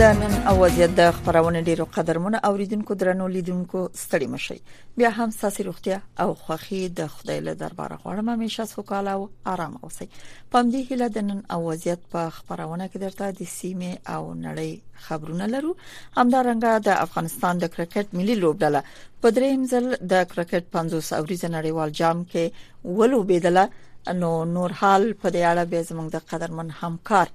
د نن اوازې د خبرونه ډیرو قدرمنو اوریدونکو درنو لیدونکو ستړي مشي بیا هم ساسي روختیا او خوخي د خدای له دربار غواړم همیشه سوکاله او آرام اوسئ پام دې هله د نن اوازې په خبرونه کې درته د سیمه او نړۍ خبرونه لرو همدارنګه د افغانستان د کرکټ ملي لوبډله په دریم ځل د کرکټ 50 اوریز نړیوال جام کې ولوبېدله نو نور حال په دې اړه به زموږ د قدرمن همکار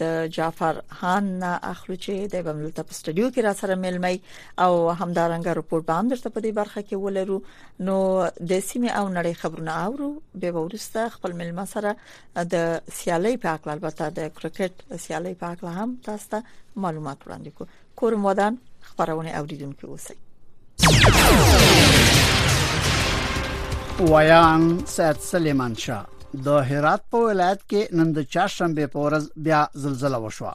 د جعفر خان نه اخلو چې د بمل ته په سټډیو کې را سره ملمي او همدارنګه رپورت به هم درته په دې برخه کې ولرو نو د سیمه او نړۍ خبرونه اورو به ورسته خپل ملما سره د سیالي په اړه البته د کرکټ سیالي په اړه هم تاسو ته معلومات وړاندې کو کورم ودان خبرونه اوریدونکو اوسئ ویان سید سلیمان شاه د هرات په ولایت کې نن د چهارشنبه په ورځ بیا زلزلہ وشوه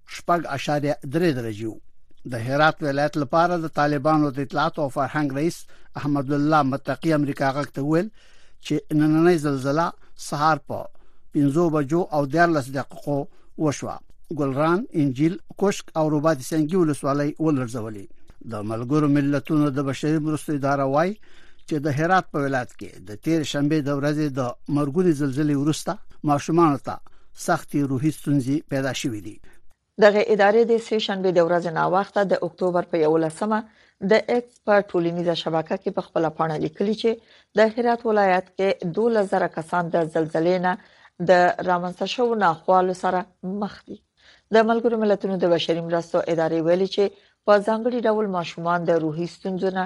4.3 درجه وو د هرات ولایت لپاره د طالبانو د اطلاعات او فرهنګ رئیس احمد الله متقی امریکا غږ ته ویل چې نننۍ زلزلہ سهار په 15 بجو او 14 دقیقو وشوه ګلران انجیل کوشک او رباط سنگي ولسوالۍ ولړزولې د ملګرو ملتونو د بشري مرستو اداره وایي چې د هرات په ولایت کې د تیر شنبه د ورځې د مرګونی زلزلې وروسته ماشومان ته سختي روحي ستونزې پیدا شوې دي دغه ادارې د سې شنبه د ورځې نا وخت د اکتوبر په 11مه د ایکس په ټولنیزه شبکه کې په خپل پاڼه لیکلي چې د هرات ولایت کې 12000 کسان د زلزلې نه د رامنځته شوو ناخوالو سره مخ دي د ملګرو ملتونو د بشري مرستو ادارې ویلي چې په ځانګړي ډول ماشومان د روحي ستونزو نه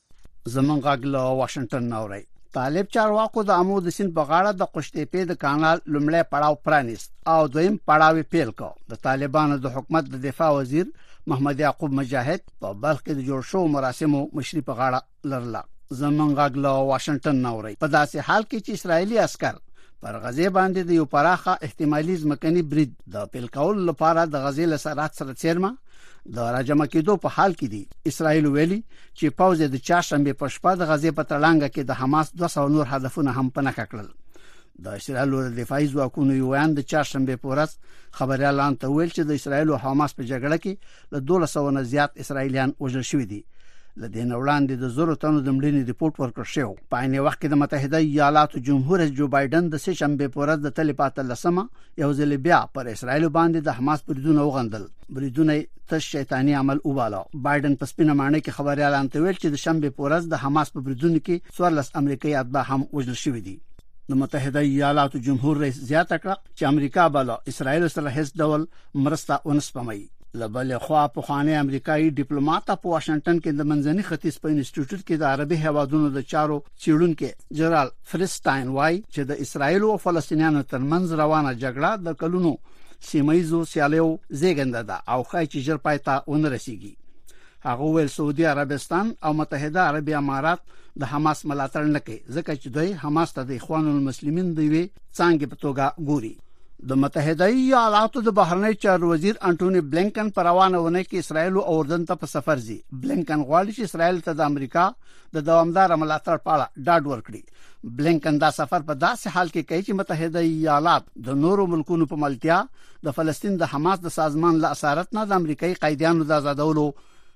زمونږ غږ له واشنگټن نورئ طالب چارواکو د امو د سین په غاړه د قشتېپې د کانال لومړی پړاو پرانیست او دویم پړاو یې پیل کړ د طالبانو د حکومت د دفاع وزیر محمد یعقوب مجاهد په بلخ کې د جوړ شو مراسمو مشري په غاړه لرله زمونږ غږ له واشنگټن نوري په داسې حال کې چې اسرایلی عسكر پر غزه باندې د یو پراخه احتمالي ځمکني برید د پیل کولو لپاره د غزې له سرحد سره چیرمه د راجمه کېدو په حال کې دی اسرائیل ویلي چې پوز د چاشنبه په شپه د غزې په تړانګ کې د حماس 200 نور هدفونه هم پنک کړل د اسرائیل د دفاعي ځواکونو یو ویان د چاشنبه په ورځ خبريالان ته ویل چې د اسرائیل او حماس په جګړه کې له 1200 نه زیات اسرائیلیان وژل شوي دي له دې نه وړاندې د زورو تنو د مړینې رپورت ورکړ شو په عین وخت کې د متحده ایالاتو جمهور رئیس جو بایدن د سه شنبه په ورځ د تلې پاتې لسمه یو ځل بیا پر اسرایل باندې د حماس بریدونه وغندل بریدونه تش شیطانی عمل وباله بایدن په سپینه ماڼۍ کې خبريالان ته ویل چې د شنبه په ورځ د حماس په بریدونو کې 14 امریکایي اتباع هم وژل شوي دي د متحده ایالاتو جمهور رئیس زیاته کړه چې امریکا به له اسرایل سره هیڅ ډول مرسته ونسپموي لبل خوا په خواني امریکایي ډیپلوماټ په واشنگټن کې د منځني ختیځ په انسټیټیوټ کې د عربي هوادونو د چارو چیړونکي جرال فریسټاین وایي چې د اسرایل او فلسطینیانو ترمنځ روانه جګړه د کلونو سیمایزو سیالیو زیږنده ده او خای چې ژر پای ته ونه رسیږي هغه ویل سعودي عربستان او متحده عربی امارات د حماس ملاتړ نه کوي ځکه چې دوی حماس ته د اخوان المسلمین دی وی څنګه په توګه ګوري د متحده ایالاتو د بهرنی چارو وزیر انټونی بلینکن پر روانه ونه کې اسرایل او اردن ته په سفر زی بلینکن غواړي چې اسرایل ته د امریکا د دوامدار ملاتړ په اړه ډاډ ورکړي بلینکن دا سفر په داسې حال کې کوي چې متحده ایالات د نورو ملکونو په ملتیا د فلسطین د حماس د سازمان له اسارت نه د امریکایي قیدیانو د آزادولو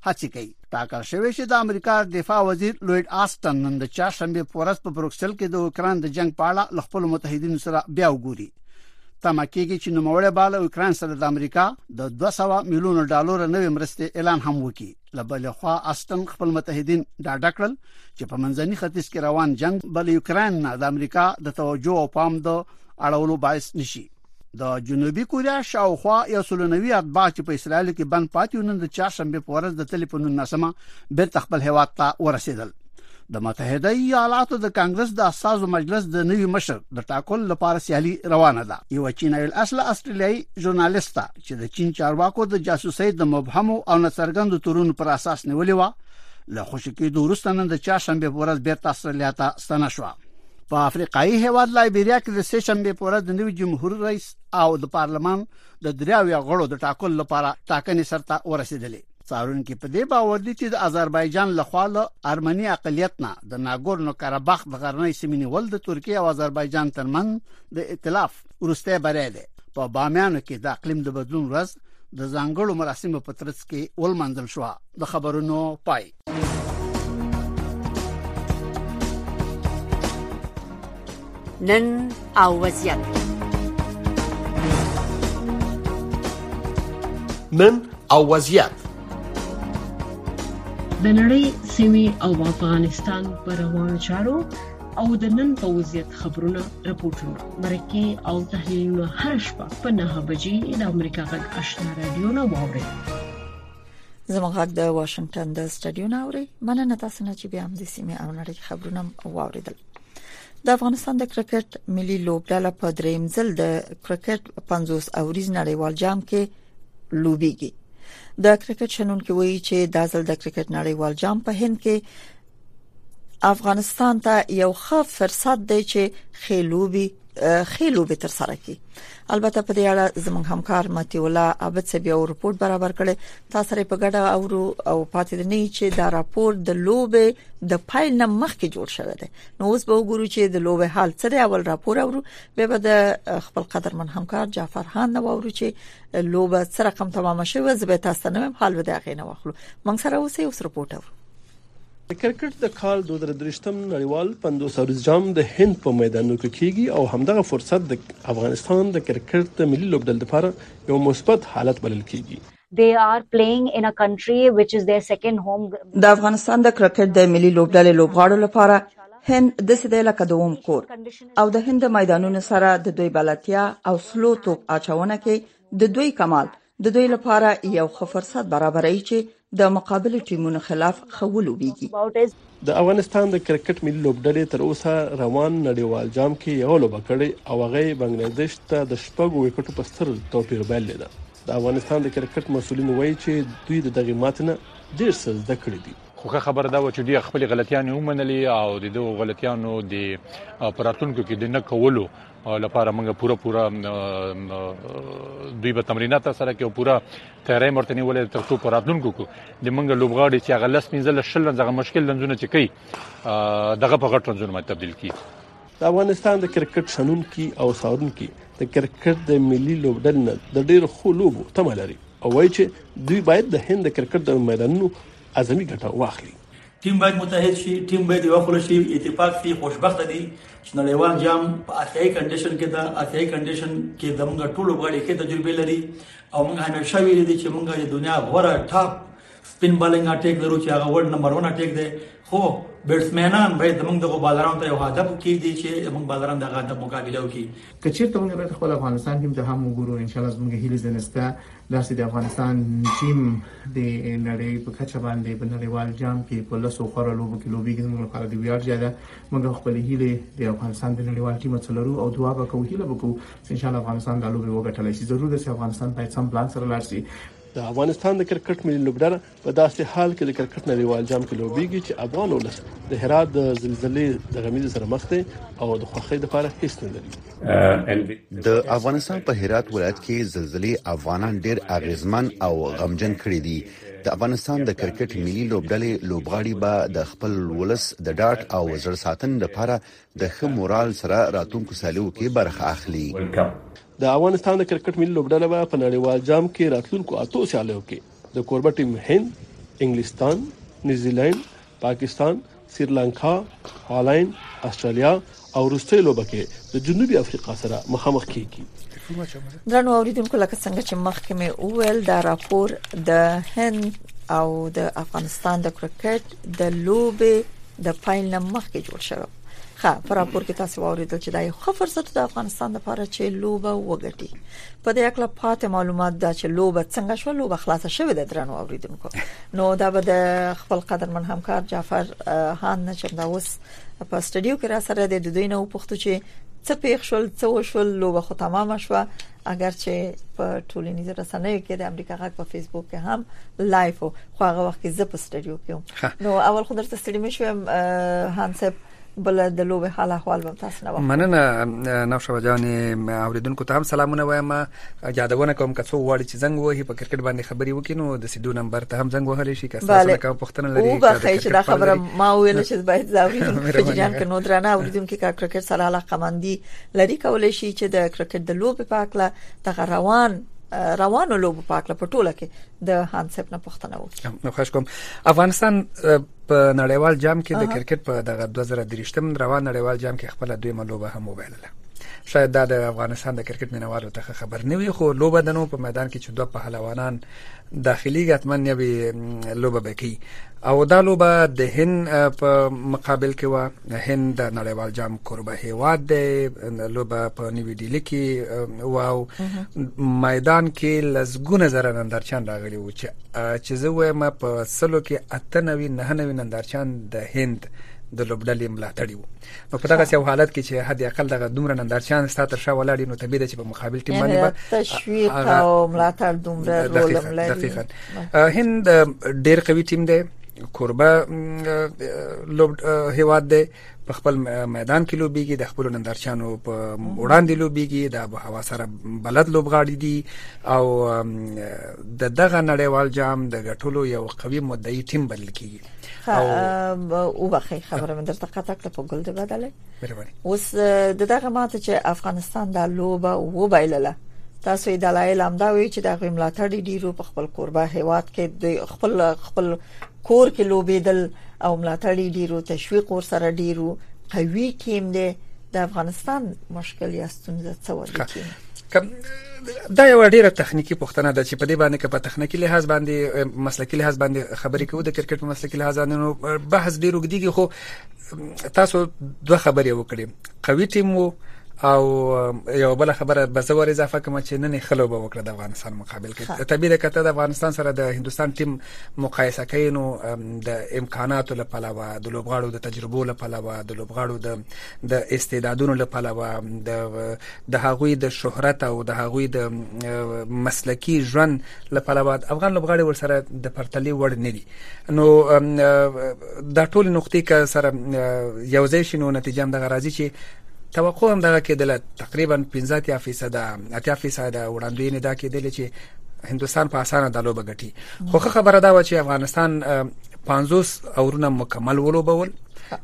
هڅه کوي ټاکل شوې چې د امریکا دفاع وزیر لوید آستن نن د چهارشنبه په ورځ په بروکسل کې د اوکران د جنگ په اړه له خپل متحدینو سره بیا وګوري تمه کېږي چې نوموړی به له اوکران سره د امریکا د 200 میلیون ډالر نوې مرستې اعلان هم وکړي له بلې خوا استن خپل متحدین ډاډه کړل چې په منځني ختیځ کې روان جنگ بل یوکرين نه د امریکا د توجه او پام د اړولو باعث نشي د جنوبي کوریا شاوخوا یو سلنوي اتباع چې په اسرایل کې بند پاتې ونن د چهارشنبه په ورځ د تلیفون نسمه بیرته خپل هیواد ته ورسېدل د متحده ایالاتو د کانګرس د اساسو مجلس د نوي مشر د ټاکل لپاره سیالي روانه ده یو چینایي اصله استرالیایي ژورنالیسته چې د چین چارواکو د جاسوسۍ د مبهمو او نڅرګندو تورونو پر اساس نیولې و له خوشی کېدو وروسته نن د چهارشنبه په ورځ بیرته استرالیا ته ستنه شوه په افریقایي هیواد لایبریا کې د سه شنبه په ورځ د نوي جمهور رئیس او د پارلمان د دریاویا غړو د ټاکل لپاره ټاکنې سرته ورسېدلې څارونکي په دې باور دي چې د آذربایجان لخوا له ارمني اقلیت نه د ناګورنو قرهباغ د غرنۍ سیمې نیول د ترکیه او آذربایجان ترمن د ائتلاف ورسته بری دی په بامیانو کې د اقلیم د بدلون ورځ د ځانګړو مراسمو په ترڅ کې ولمنځل شو د خبرونو پای نن او وضعیت نن او وضعیت د نړۍ سیمې او افغانستان پر روانو چارو او د نن په وضعیت خبرونه راپورټونه مرکه او تحلیلونه هر شپه په 9 بجې د امریکا غږ آشنا رادیو نو واوري زموږ غږ د واشنگټن د سټډیو ناوړي مننه تاسو نه چې بیا هم د سیمه او نړۍ خبرونه واوریدل د افغانستان د کرکټ ملي لوبډله په دریم ځل د کرکټ 50 اوریز نړیوال جام کې لوبيږي د کرکټ شنونکو وایي چې د ځل د کرکټ نړیوال جام په هند کې افغانستان ته یو ښه فرصت دی چې خېلوبي خېلوبي تر سره کړي البته په دې اړه زموږ همکار متي الله عبد سبي او رپورت برابر کړي تاسو سره په ګډه اورو او پاتې نه چې دا راپور د لوبې د پایل نه مخکې جوړ شوی دی نو اوس به وګورو چې د لوبې حال څه دی اول راپور اورو به به د خپل قدرمن همکار جعفر خان نو اورو چې لوبه څه رقم تمام شوه زه به تاسو نه حال به دا غینه واخلو موږ سره اوسې اوس رپورټ اورو د کرکټ د کال 2023م نړیوال 50 اوریز جام د هند په میدانونو کې کیږي او همدغه فرصت د افغانستان د کرکټ د ملي لوبډل لپاره یو مثبت حالت بلل کیږي They are playing in a country which is their second home. د افغانستان د کرکټ د ملي لوبډلې لوبغاړو لپاره هند داسې دی لکه د اوم کور او د هند میدانونو سره د دوی بلتیا او سلو توپ اچونه کې د دوی کمال د دوی لپاره یو ښه فرصت برابروي چې د مقابل ټیمونو خلاف خولو بیږي د افغانستان د کرکټ ملي لوبډلې تر اوسه روان نړیوال جام کې یو لوبه کړې او هغه بنگلاديش ته د شپږو وکټو په ستر توپیر بایلې ده د افغانستان د کرکټ مسؤلین وایي چې دوی د دغې ماتې نه ډېر څه زده کړي دي. خو ښه خبره دا وه چې دوی خپلې غلطیانې ومنلې او د دغو غلطیانو د په راتلونکو کې د نه کولو لپاره موږ پوره پوره دوی به تمرینات تر سره کوي او پوره تیاری مرته نیولې تر څو په راتلونکو کې د موږ لوبغاړي چې هغه لس پنځه لس شل رنځه مشکل رنځونه چې کوي دغه په غټ رنځونه باندې تبدیل کیږي د افغانستان د کرکټ شنونکي او څارونکي د کرکټ د ملي لوبډلې نه د ډېرو ښو لوبو تمه لري او وایي چې دوی باید د هند د کرکټ د میدانونو اعظمي ګټه واخلي. ټیم باید متحد شي، ټیم باید یوه خوله شي، اتفاق شي، خوشبخته دي چې نړیوال جام په اسیایي کنډیشن کې ده، اسیایي کنډیشن کې زموږ ټول لوبغاړي ښې تجربې لري او موږ همیشه ویلي دي چې موږ د دنیا غوره ټاپ سپین بالینګ اټیک لرو چې هغه ورلد نمبر 1 اټیک دی خو بیټسمنان باید موږ دغه بالرانو ته یو هدف کې دي چې موږ بالران دغه د مقابله وکړي کچیر ته موږ به خپل افغانستان ټیم ته هم وګورو ان شاء الله زموږ هیله زنسته داسې د افغانستان ټیم د نړۍ په کچه باندې په نړیوال جام کې په لاسو خور لوبو کې لوبي کې موږ لپاره دی ویاړ زیاده موږ خپل هیله د افغانستان د نړیوال ټیم څلورو او دعا وکړو هیله وکړو ان شاء الله افغانستان د لوبي وګټلای شي ضرور ده چې افغانستان په سم پلان سره لاړ شي د افغانستان د کرکټ ملي لوبډله په داسې حال کې د کرکټ نړیوال جام کې لوبېږي چې افغان ولس د هرات د زلزلې د غمیزې سره مخ دی او د خوښۍ لپاره هیڅ نه لري د افغانستان په هرات ولایت کې زلزلې افغانان ډېر اغیزمن او غمجن کړي دي د افغانستان د کرکټ ملي لوبډلې لوبغاړي به د خپل ولس د ډاټ او زړه ساتنې لپاره د ښه مورال سره راتلونکو سیالیو کې برخه اخلي. د افغانستان د کرکټ ملي لوبډله به په نړیوال جام کې راتلونکو اتو سیالیو کې د کوربه ټیم هند، انګلستان، نیوزیلینډ، پاکستان، سریلانکا، هالینډ، استرالیا او وروستۍ لوبه کې د جنوبي افریقا سره مخامخ کیږي. درنو اوریدونکو لکه څنګه چې مخکې مې وویل دا راپور د هند او د افغانستان د کرکټ د لوبې د پایل نه مخکې جوړ شوی ښه په راپور کې تاسو واوریدل چې دا یو ښه فرصت د افغانستان لپاره چې لوبه وګټي په دې اړه پاتې معلومات دا چې لوبه څنګه شو لوبه خلاصه شوه د درنو اوریدونکو نو دا به د خپل قدرمن همکار جعفر هان نه چې دا اوس په سټډیو کې را سره د دوی نه وپوښتو چې څه پیښ شول څه وشول لوبه خو تمام شوه اگر چې په ټولنیزو رسنیو کې د امریکا غږ په فیسبوک کې هم لایف خو هغه وخت کې زه په سټډیو کې نو اول خو درته ستړي مشوم هانسب بل د لوبې حال احوال به تاسو نه مننه نوشابه جان اوریدونکو ته هم سلامونه وایم یادونه کوم که څو وړي چې زنګ وهي په کرکټ باندې خبري وکینو د سیدو نمبر ته هم زنګ وهلی شي که تاسو نه کوم پښتنه لري او بخې چې دا خبره ما ویل چې باید زاوی جان کې نو درنه اوریدونکو کا کرکټ سره علاقه مندي لري کولای شي چې د کرکټ د لوبې په اړه دغه روان روانو لوبو په اړه په ټوله کې د هانسپ نه پوښتنه وکړي نو خوښ کوم افغانستان په نړیوال جام کې د کرکټ په دغه 2023م روان نړیوال جام کې خپل دویمه لوبه هم وبایلله شاید دا د افغانستان د کرکټ مینوالو ته خبر نه وي خو لوبه د نو په میدان کې چې دوه پهلوانان داخلي ګتمن یا به لوبه بکی او دا لوبه د هند په مقابل کې و هند د نړیوال جام کوربه هیواد دی لوبه په نیوی ډیلی کې و او میدان کې لزګونه زره نندارچان راغلي و چې چې زه وایم په سلو کې اته نوي نه نوي نندارچان د هند د لوبډلې ملاتړي وو نو په دغه یو حالت کې چې حد اقل دغه دومره نندارچیان ستا تر شا ولاړ نو طبیعي ده چې په مقابل ټیم باندې به تشویق او ملاتړ دومره رول لري دقیقاً هند ډیر قوي ټیم دی کوربه لوب هیواد دی په خپل میدان کې لوبيږي د خپل نندارچانو په وړاندې لوبيږي د ابو هوا سره بلد لوبغاړي دي او د دغه نړیوال جام د غټولو یو قوي مدعي ټیم بلل کیږي او بخی خبره من درته قطع کړ په ګل دی بدله اوس دغه ماته چې افغانستان د لوبه و بایلله تاسو یې دلایل هم دا وی چې د غوی ملاتړ ډیرو په خپل کوربه هیواد کې د خپل خپل کور کې لوبېدل او ملاتړ ډیرو تشویق ور سره ډیرو قوي کیم دی د افغانستان مشکل یا ستونزه څه ولیکي دا یو ډیره تخنیکی پوښتنه ده چې په دې باندې کې په تخنیکی لحاظ باندې مسلکی لحاظ باندې خبرې کوو د کرکټ په مسلکی لحاظ باندې نو بحث ډیر وګدیږي خو تاسو دوه خبرې وکړې قوي ټیم وو او یو بل خبره به زور اضافه کوم چې نن خلو به وکړه د افغانستان مقابل کې طبیعي کته د افغانستان سره د هندستان ټیم مقایسه کینو د امکاناتو لپاره د لوبغاړو د تجربو لپاره د لوبغاړو د د استعدادونو له پلوه د د هغوی د شهرت او د هغوی د مسلکی ژوند له پلوه افغان لوبغاړي ورسره د پرتلې وړ نه دي نو دا ټول نقطې که سره یو ځای شنو نتیجه هم دغه راځي چې توقع هم دغه کېدل تقریبا 15 فیصد 80 فیصد وړاندوینه دا کېدل چې هندستان په اسانه د لوبه ګټي خو خبره دا و چې افغانستان 50 اورونه مکمل ولوبول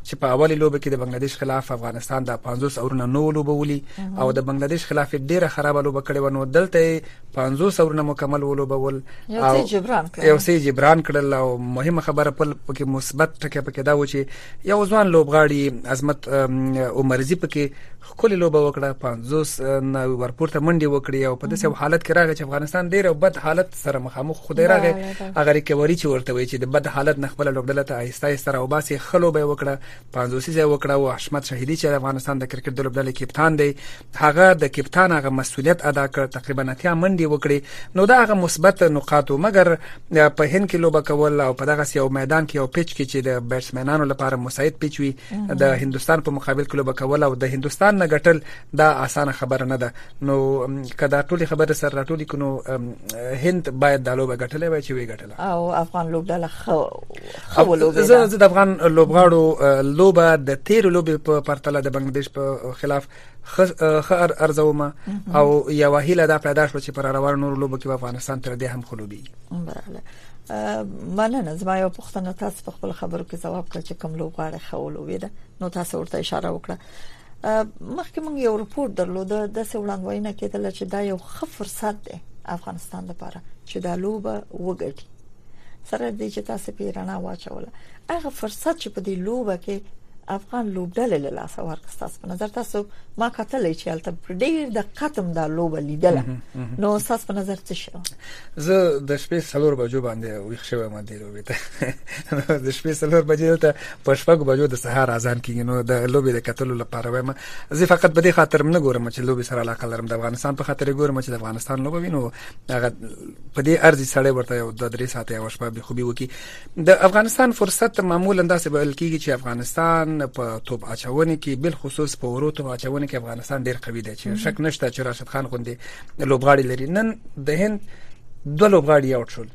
چې په اولي لوبه کې د بنگلاديش خلاف افغانستان د 50 اورونه نو ولوبولي او د بنگلاديش خلاف ډیره خرابه لوبه کړې و نو دلته 50 اورونه مکمل ولوبول او یو سي جبران کړل او مهمه خبره په کې مثبت ټکی پکې دا و چې یو ځوان لوبغاړي عظمت عمرزي پکې خکلی لوبه وکړه 50 نه ورپورته منډي وکړي او په داسې حالت کې راغی چې افغانستان ډیر بد حالت سره مخامخ خدای راغی هغه ریکوري چې ورته وی چې د بد حالت نه خپل لوبډله ته آیسته آیسته راو باسي خلو به وکړه 50 سیزه وکړه او احمد شهیدی چې افغانستان د کرکټ د لوبډلې کپتان دی هغه د کپتان هغه مسولیت ادا کړ تقریبا اتیا منډي وکړي نو دا هغه مثبت نقاط مګر په هند کې لوبه کول او په دغه سیو میدان کې او پیچ کې چې د بیټسمنانو لپاره مساعد پیچ وي د هندستان په مقابل کې لوبه کول او د هندستان نه ګټل دا اسانه خبره نه ده نو کدا ټولې خبره سره راټولې کونو هند باید د لوبه ګټلې وای چې وی ګټله او افغان لوبډله خو لوبه زه د افغان لوبغاړو لوبه د تیر لوبې په پرتله د بنگلاديش په خلاف خه ارزوم او یو هیله دا پیدا شو چې پر روان نور لوبو کې افغانستان تر دې هم خلوبي بله مننه زما یو پښتنه تاسو په خپل خبرو کې جواب کړ چې کوم لوبغاړی خولو ویده نو تاسو ورته اشاره وکړه مخکې موږ یو رپورت درلود د سوړان وینا کېدل چې دا یو ښه فرصت دی افغانستان لپاره چې دا لوبه وګټي سره د چې تاسو په رڼا واچوله هغه فرصت چې په دې لوبه کې افغان لوبډلې له لاسه ورکړه تاسو په نظر تاسو ما کتلې چې البته ډېر د قتم دا لوبه لیدله نو تاسو په نظر څه شو زه د شپې سلور بجو باندې ویښ شوم د لوبې ته د شپې سلور بجو ته په شپږ بجو د سهار اذان کیږي نو د لوبې د کتلو لپاره وایم زه فقط په دې خاطر نه ګورم چې لوبې سره علاقه لرم د افغانستان په خاطر ګورم چې د افغانستان لوبه وینم هغه په دې ارزي سړی ورته یو د درې ساعته او شپه به خوبي وکي د افغانستان فرصت معمولا داسې بلل کیږي چې افغانستان په توپ اچونه کې بل خصوص په ورو توپ اچونه کې افغانستان ډیر قوي دی چې شک نشته چې راشد خان غوندي لوبغاړي لري نن د هند دوه لوبغاړي اوټ شول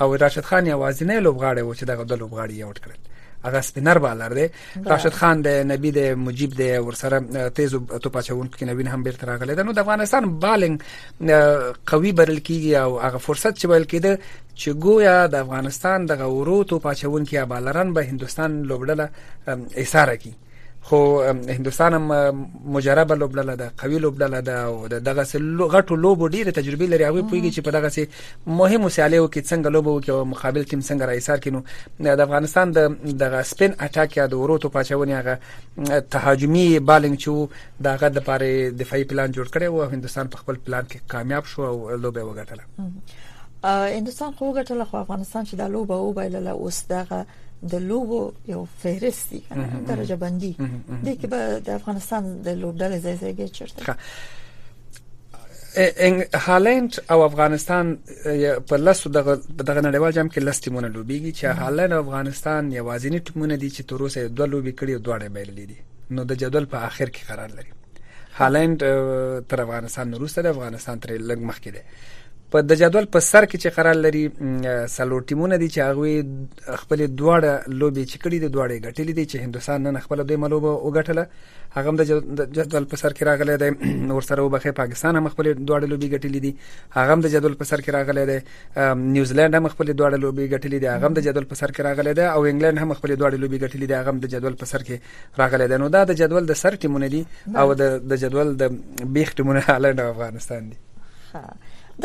او راشد خان یوازینی لوبغاړی و چې دغه دوه لوبغاړي اوټ کړل هغه سپینر بالر دی راشد خان دی نبی دی مجیب دی ورسره تیز توپاچون کې نوین هم بیرته راغلی دی نو د افغانستان بالینګ قوي برل کیږي او هغه فرصت چې ویل کېده چې گویا د افغانستان د غورو تو پاچونکي ابالران به هندستان لوبډله ایثاره کی خو هندستان هم مجربه لوبډله ده قوي لوبډله ده او دغه غټو لوبو ډیره تجربه لري هغه پویږي چې په دغه سي مهمو سیالیو کې څنګه لوبو کې او مقابل ټیم څنګه رايسار کینو د افغانستان د دغه سپین اٹاک یا د وروتو پاچاونی هغه تهاجمی بالینګ چې د هغه د پاره دفاعي پلان جوړ کړي او هندستان په خپل پلان کې کامیاب شو او لوبه وګټله هندستان خو وګټله خو افغانستان چې د لوبه او بایلله اوس دغه د لوبو یو فهرست دی درجه بندي د کې به د افغانستان د لوبډلې ځای ځای کې چیرته هالند او افغانستان په لاسو دغه دغه نړیوال جام کې لس ټیمونه لوبيږي چې هالند او افغانستان یوازینی ټیمونه دي چې تر اوسه دوه لوبي کړي او دواړه بایللې دي نو د جدول په آخر کې قرار لري هالند تر افغانستان وروسته د افغانستان تر لږ مخکې دی په د جدول په سر کې چې قرار لري سلور ټیمونه دي چې هغه خپل دواړه لوبي چې کړي دي دواړه ګټلې دي چې هندستان نن خپل دوی ملوبه وګټله هغه د جدول په سر کې راغلی دی نور سره وبخې پاکستان هم خپل دوه لوبي ګټلې دي هغه د جدول په سر کې راغلی دی نیوزیلند هم خپل دوه لوبي ګټلې دي هغه د جدول په سر کې راغلی دی او انګلند هم خپل دوه لوبي ګټلې دي هغه د جدول په سر کې راغلی دی نو دا د جدول د سر ټیمونه دي او د جدول د بیخ ټیمونه هالند او افغانستان دي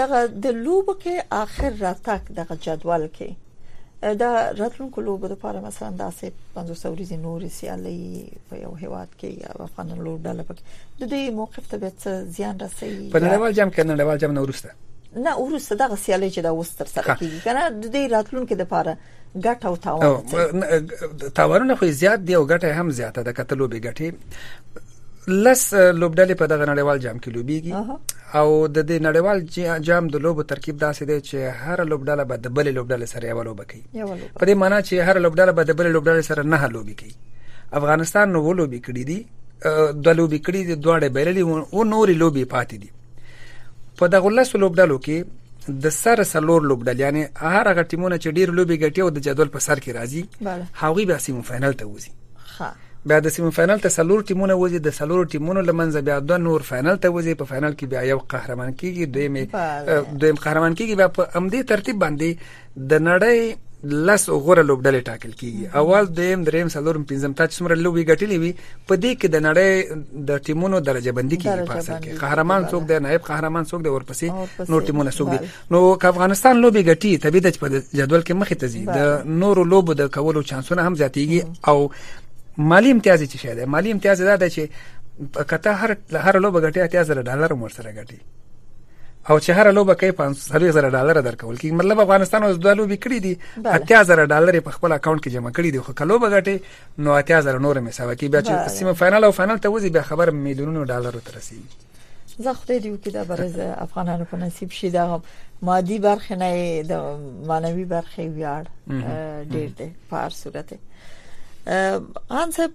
دغه د لوبو کې اخر راتک دغه جدول کې دا راتلونکو لوبو لپاره مثلا داسې 500 ورځې نور سیالي په یو هیواد کې یا افغان لور ډله پکې د دې موقف ته به څه زیان رسي په نړیوال جام کې نړیوال جام نورسته نه ورسته دغه سیالي چې دا اوس تر سره کیږي کنه د دې راتلونکو لپاره ګټه او تاوان تاوانونه خو زیات دی او ګټه هم زیاته ده کتلو به ګټه لس لوبډلې په دغه نړیوال جام کې لوبيږي او د دې نړیوال جام د لوبو ترکیب داسې دی چې هر لوبډله به د بل لوبډلې سره یو لوب کوي په دې معنی چې هر لوبډله به د بل لوبډلې سره نه لوبي کوي افغانستان نو لوبي کړې دي د لوبي کړې دي دواړه بیرلې او نورې لوبي پاتې دي په دغه لسو لوبډلو کې د سر سلور لوبډل یعنی هر هغه ټیمونه چې ډیر لوبي ګټي او د جدول په سر کې راځي هغوی به سیمو فائنل ته وځي بیا د سیمو فائنل ته سلور ټیمونه وځي د سلور ټیمونو لمنځه بیا دوه نور فائنل ته وځي په فائنل کې بیا یو قهرمان کیږي دویم دویم قهرمان کیږي بیا په امدی ترتیب باندې د نړۍ لس غوره لوبډلې ټاکل کیږي اول دویم دریم څلورم پنځم تا چې څومره لوبي ګټلې وي په دې کې د نړۍ د ټیمونو درجه بندي کیږي په اصل کې قهرمان څوک دی نائب قهرمان څوک دی ورپسې نور ټیمونه څوک دي نو که افغانستان لوبي ګټي طبيعي د جدول کې مخې ته ځي د نورو لوبو د کولو چانسونه هم زیاتېږي او مالی امتیاز چې شه ده مالی امتیاز دا ده چې کته هر هر لوبه ګټي اتیا زره ډالر مور سره ګټي او چې هر لوبه کوي 50 زره ډالر درکول کیږي مطلب افغانستان اوس دوه لوبي کړې دي 80 زره ډالر په خپل اکاونټ کې جمع کړي دي خو کله لوبه غټي نو 80 زره نور مې سوا کې بیا چې سیمه فائنل او فائنل ته وځي بیا خبر میلیونونو ډالر تر رسیدي زه خدای دې وکړي دا برز افغانانو په نصیب شي دا هم مادي برخه نه د مانوي برخه ویاړ ډیر دی په هر صورت ان صاحب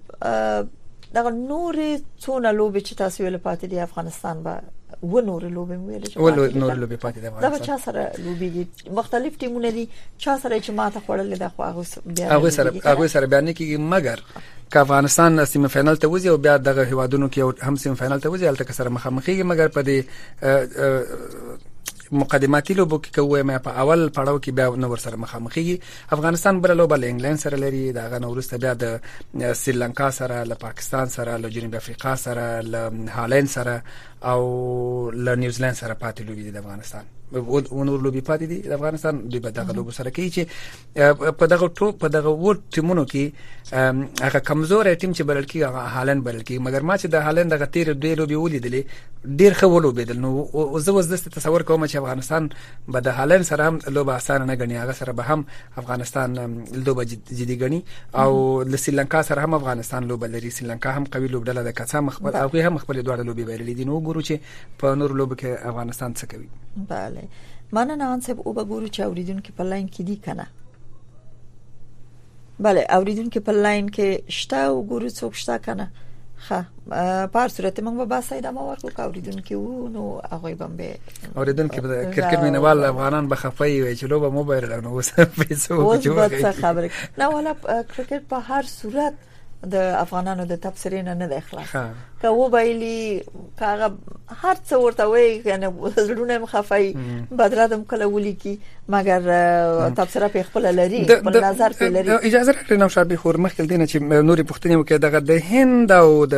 دغه نورې څونه لوبې چې تاسو ویل پاتې دي افغانستان به و نور لوبې ویل چې ول نور لوبې پاتې دي افغانستان دا چا سره لوبې دي مختلف ټیمونه دي چا سره چې ماته خړل د خو هغه بیا هغه سره هغه سره بیان کیږي مګر که افغانستان سیمه فینال ته وځي او بیا دغه هیوادونو کې هم سیمه فینال ته وځي هلته سره مخامخېږي مګر په دې مقدماتي لوبو کې کوی مې په اول پړاو کې بیا نو ور سره مخامخېږي افغانستان بل لوبه له انګلند سره لري دا غنه ورسته بیا د سریلانکا سره له پاکستان سره له جنوب افریقا سره له هالند سره او له نیوزیلند سره پاتې لوبي دي د افغانستان او نور لوبي پاتې دي د افغانستان دوی به دغه لوب سره کوي چې په دغه ټوپ په دغه و ټیمونو کې هغه کمزور ټیم چې بلل کیږي هغه هالند بلل کیږي مګر ما چې د هالند دغه تیر دوی لوبي ولیدلې ډیر ښه ولوبېدل نو زه وځ د تصور کوم چې افغانستان به د هالند سره هم لوبه اسانه نه غني هغه سره به هم افغانستان لوبه جدي غني او له سریلانکا سره هم افغانستان لوبه لري سریلانکا هم قوي لوبډله ده کڅه مخبر او هم خپل دوه لوبي بایللې دي نو ګورو چې په نور لوب کې افغانستان څه کوي bale مننه ان صاحب او به ګورو چې اوریدونکو په لاین کې دي کنه بله اوریدونکو په لاین کې شته او ګورو څوک شته کنه ها په هر صورت موږ به باسه ادامه ورکو که اوریدونکو وو نو هغه به به اوریدونکو به کرکټ مینوال افغانان به خفای وي چې لوبه مو بایلر نو اوس پیسو کې وځي خبره نه ولا کرکټ په هر صورت د افغانانو د تبصرې نه نه دی خلاص که و بایلی کاغه هر څه ورته وي کنه زړونه مخفي بدرادم کله ولي کی مګر تبصره په خپل لري په نظر په لري اجازه راکړئ نو شابه خور مخکې دینه چې نوري پښتنې وکړه دغه د هند او د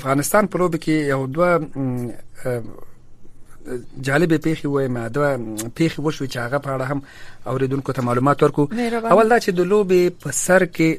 افغانستان په لوب کې یو دوه جالبه پیښې وایم دا پیښې وشو چې هغه په اړه هم اوریدونکو ته معلومات ورکو اول دا چې د لوبي په سر کې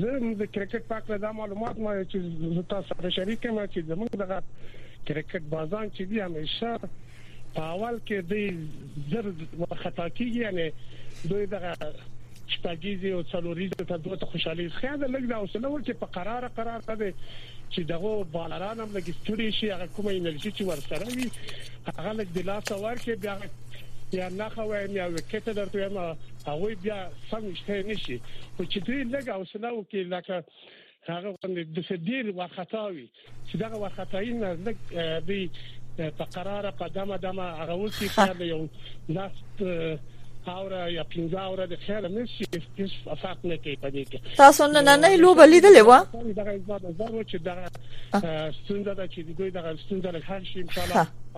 زه د کرکټ په اړه دا معلومات ما چې زه تاسو سره شریک کړم چې زموږ دغه کرکټ بازان چې دی همیشه په اول کې دی زر خطا کیږي یعنی دوی دغه شپږیزه او څلوریزه ته دوه خوشحالي خیا د لګ دا اوسنه ور چې په قرار قرار ده چې دغه بالران هم لګ ستړي شي هغه کومه انرژي چې ورسره وي هغه لګ د لاس ورکه بیا یا نه خوي یا وکټ درته ما هغوی بیا سم ویشتای نه شي خو چې دوی لږه حوصله وکړي لکه هغه غوندې د څه ډیر وارخطا وي چې دغه وارخطایي نه لږ دوی په قرار په دمه دمه هغه وکړي چې د یو لاس اوره یا پنځه اوره د خیر نه شي هیڅ فرق نه کوي په دې کې تاسو نه نه نه لوبه لیدلې و دغه ځواب زه و چې دغه ستونزه ده چې دوی دغه ستونزه له حل شي ان شاء الله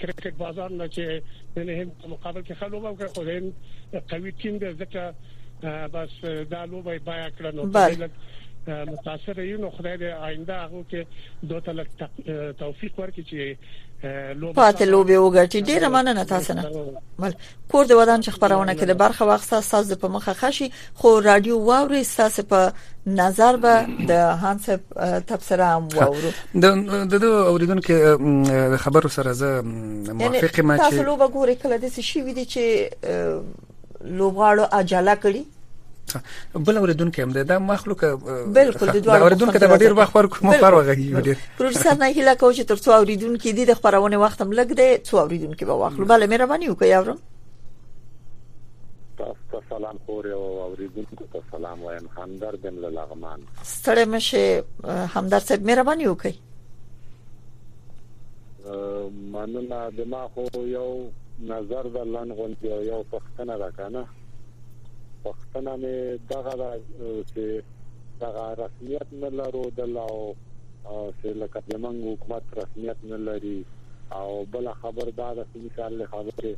کرکټ بازار نه چې د هند په مقابل کې خلوبه وکړي خو هند قوي ټیم دی ځکه بس دا لوبه بیا کړه نو متاثر یو نو خدای دې آینده هغه کې دوه تلک توفیق ورکړي چې پاتې لوبي وګټي ډیره مننه تاسو نه بل کور د ودان چې خبرونه کې د برخه وخت تاسو په مخه خشي خو رادیو واوري ستاسو په نظر به د هان صاحب تبصره هم وورو د د د اوریدونکو خبرو سره زه موافق ما چې تاسو لوبه ګوري کله د شي وی دي چې لوبغاړو عجله کړي بل اوریدونکو هم دا مخلوق بالکل د دوه اوریدونکو ته ډیر وخت ورکو مو پر وغږی ډیر پروفیسور نه هله کوم چې تر څو اوریدونکو دي د خبرونه وخت هم لګ دی څو اوریدونکو به واخلو بله مهرباني وکړئ اورم تاسو ته سلام خور او اوریدونکو ته سلام وایم همدر دم له لغمان ستړی مشه همدر صاحب مهرباني وکړئ مننه د ما خو یو نظر د لن غونډې او یو پښتنه را کنه پښتنه مې دغه دا چې دغه رسمیت نه لرو د لاو چې لکه د منګ حکومت رسمیت نه لري او بل خبر دا ملي کال نه خبره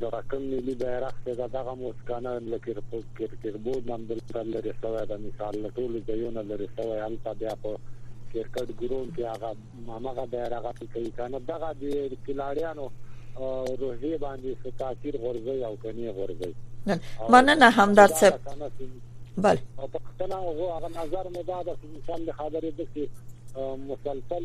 د رقم ملي بیرغ څه دا دغه مسکانه لکه رپورټ کې کربورډ نام د لري سوی دا مثال له ټولو ځایونو لري سوی البته بیا په کرکټ ګرون کې هغه مامغه بیرغ کوي کنه دغه د کلاریانو روحي باندې څه تاثیر غورځي او کني غورځي مننه همدرد صاحب بله او په خپل هغه نظر مې دا د مثال خبرې د مسلسل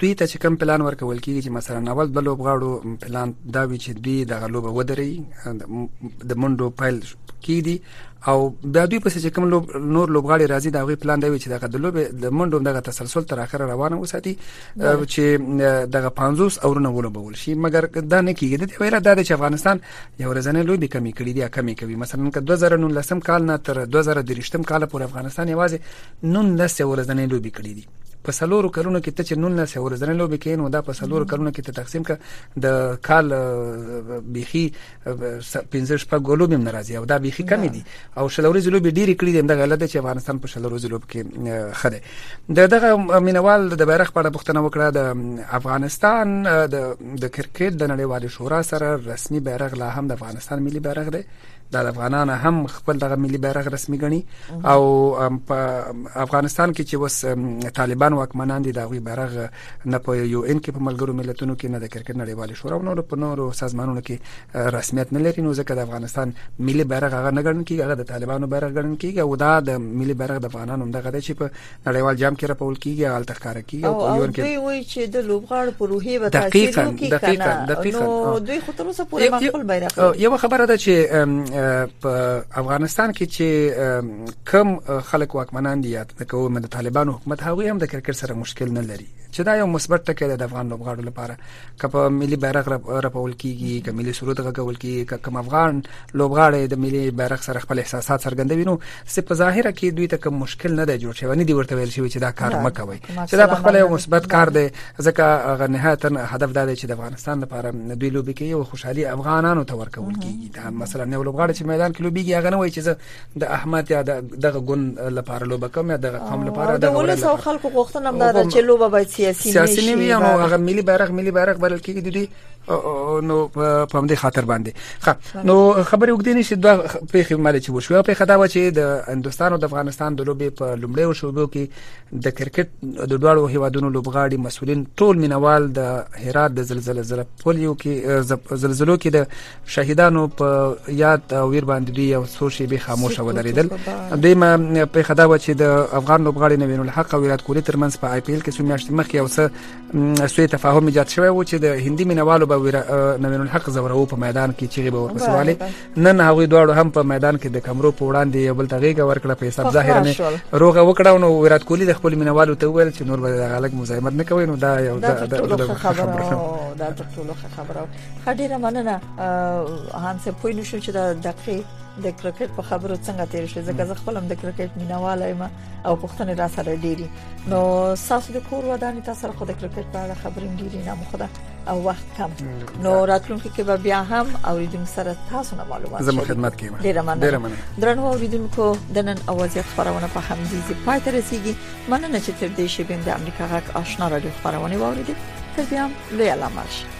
دوی ته چې کم پلان ورکول کیږي چې مثلا اول د لوبغاړو پلان دا وی چې دوی د غلوبه ودري د منډو پایل کیدي او بیا دوی پس چې کوم لوب نور لوبغاړي راځي دا غوي پلان دی چې دغه د لوب د منډو دغه تسلسل تر اخره روانه وساتي چې دغه 50 اورونه ولوبول شي مګر دا نه کیږي د ویره دا چې افغانستان یو ورځنه لوبي کمی کړي دي کمی کوي مثلا که 2019 کال نه تر 2023 کال پورې افغانستان یوازې 19 ورځنه لوبي کړي دي په سلورو کلونو کې ته چې 19 یو ورځې لوبې کې نو دا په سلورو کلونو کې ته تقسیم ک د کال بيخي 15 شپه ګولو بیم ناراضي او دا بيخي کمی دي او شلوري زلو به ډيري کړی دي دا غلطه چې افغانستان په شلورو زلو کې خده د دغه مینوال د بیرغ په اړه پوښتنه وکړه د افغانستان د د کرکټ د نړیوال شورا سره رسمي بیرغ لا هم د افغانستان ملي بیرغ دی د افغانان هم خپل دغه ملي بیرغ رسمي غني او په افغانستان کې چې وس طالبان واکمنان دي دا غوي بیرغ نه په یو ان کې په ملګرو ملتونو کې نه د کرکټ نړیوال شورا او نور په نورو سازمانونو کې رسمیت نه لري نو ځکه د افغانستان ملي بیرغ هغه نه ګڼل کیږي هغه د طالبانو بیرغ ګڼل کیږي او دا د ملي بیرغ د افغانانو دغه د چې په نړیوال جام کې رپول کیږي هغه تخکاره کیږي او په یون کې دوی وایي چې د لوبغاړو پر روحي و تاثیر کوي دقیقاً دقیقاً نو دوی خو تر اوسه پورې مخبل بیرغ یو خبره ده چې په افغانستان کې چې کم خلک واکمنان دي یا د کوم د طالبانو حکومت هغه هم د کرکټ سره مشکل نه لري چې دا یو مثبت ټکی ده د افغان لوبغاړو لپاره که په ملي بیرغ رپول کیږي که ملي سرود غږول کیږي که کوم افغان لوبغاړي د ملي بیرغ سره خپل احساسات څرګندوي نو سه په ظاهره کې دوی ته کوم مشکل نه دی جوړ شوی نه دی ورته ویل شوی چې دا کار مکوي چې دا په خپل یو مثبت کار دی ځکه هغه نهایتا هدف دا دی چې د افغانستان لپاره دوی لوبي کوي او خوشحالي افغانانو ته ورکول کیږي دا مثلا یو لوبغاړي چې میدان کې لوبيږي هغه نه وایي چې د احمد یا دغه ګوند لپاره لوبه کوم یا دغه قوم لپاره د ولس او خلکو غوښتنه هم ده چې لوبه باید سیاسي نه شي سیاسي نه وي او هغه ملي بیرغ ملي بیرغ بلل کېږي د دې نو په همدې خاطر باندې ښه نو خبرې وګدې نشي دا پیښې مال چې وشو پیښه دا و چې د هندستان او د افغانستان د لوبې په لومړی او شوبو کې د کرکټ د دوړو هیوادونو لوبغاړي مسولین ټول مینوال د هرات د زلزلې زلزلې کې د شهیدانو په یاد او ویر باندې دوی یو څو شیبې خاموشه ودرېدل دویمه په خدا و چې د افغان لوبغاړي نوین الحق او ویرات کوهلی ترمنځ په آی پی ایل کې څو میاشتې مخکې یو څه سوی تفاهم ایجاد شوی و چې د هندي مینوالو به نوین الحق زورو په میدان کې چیغې به ورپسواله نن هغه دواړو هم په میدان کې د کمرو په وړاندې یو بل تغیګه ورکړه په حساب ظاهر نه روغه وکړه نو ویرات کوهلی د خپل مینوالو ته ویل چې نور به د غلګ مزاحمت نه کوي نو دا یو د خبره ده دا ټول خبره ښه ډیره مننه هان څه پوه نشو چې دا دقیقې د کرکټ په خبرو څنګه تیر شي ځکه زه خپل هم د کرکټ مینواله یم او پښتنه را سره ډیری نو ساس د کور ودانې تاسو سره خو د کرکټ په اړه خبرې ډیری نه مخده او وخت کم نو راتلونکي کې به بیا هم اوریدم سره تاسو نه معلومات زموږ خدمت کې ډیر مننه درنو اوریدونکو د نن اوازې خبرونه په همدې ځای پای ته رسیدي مننه چې تر دې شی بیم د امریکا غږ آشنا رادیو خبرونه واوریدي تر بیا لوی علامه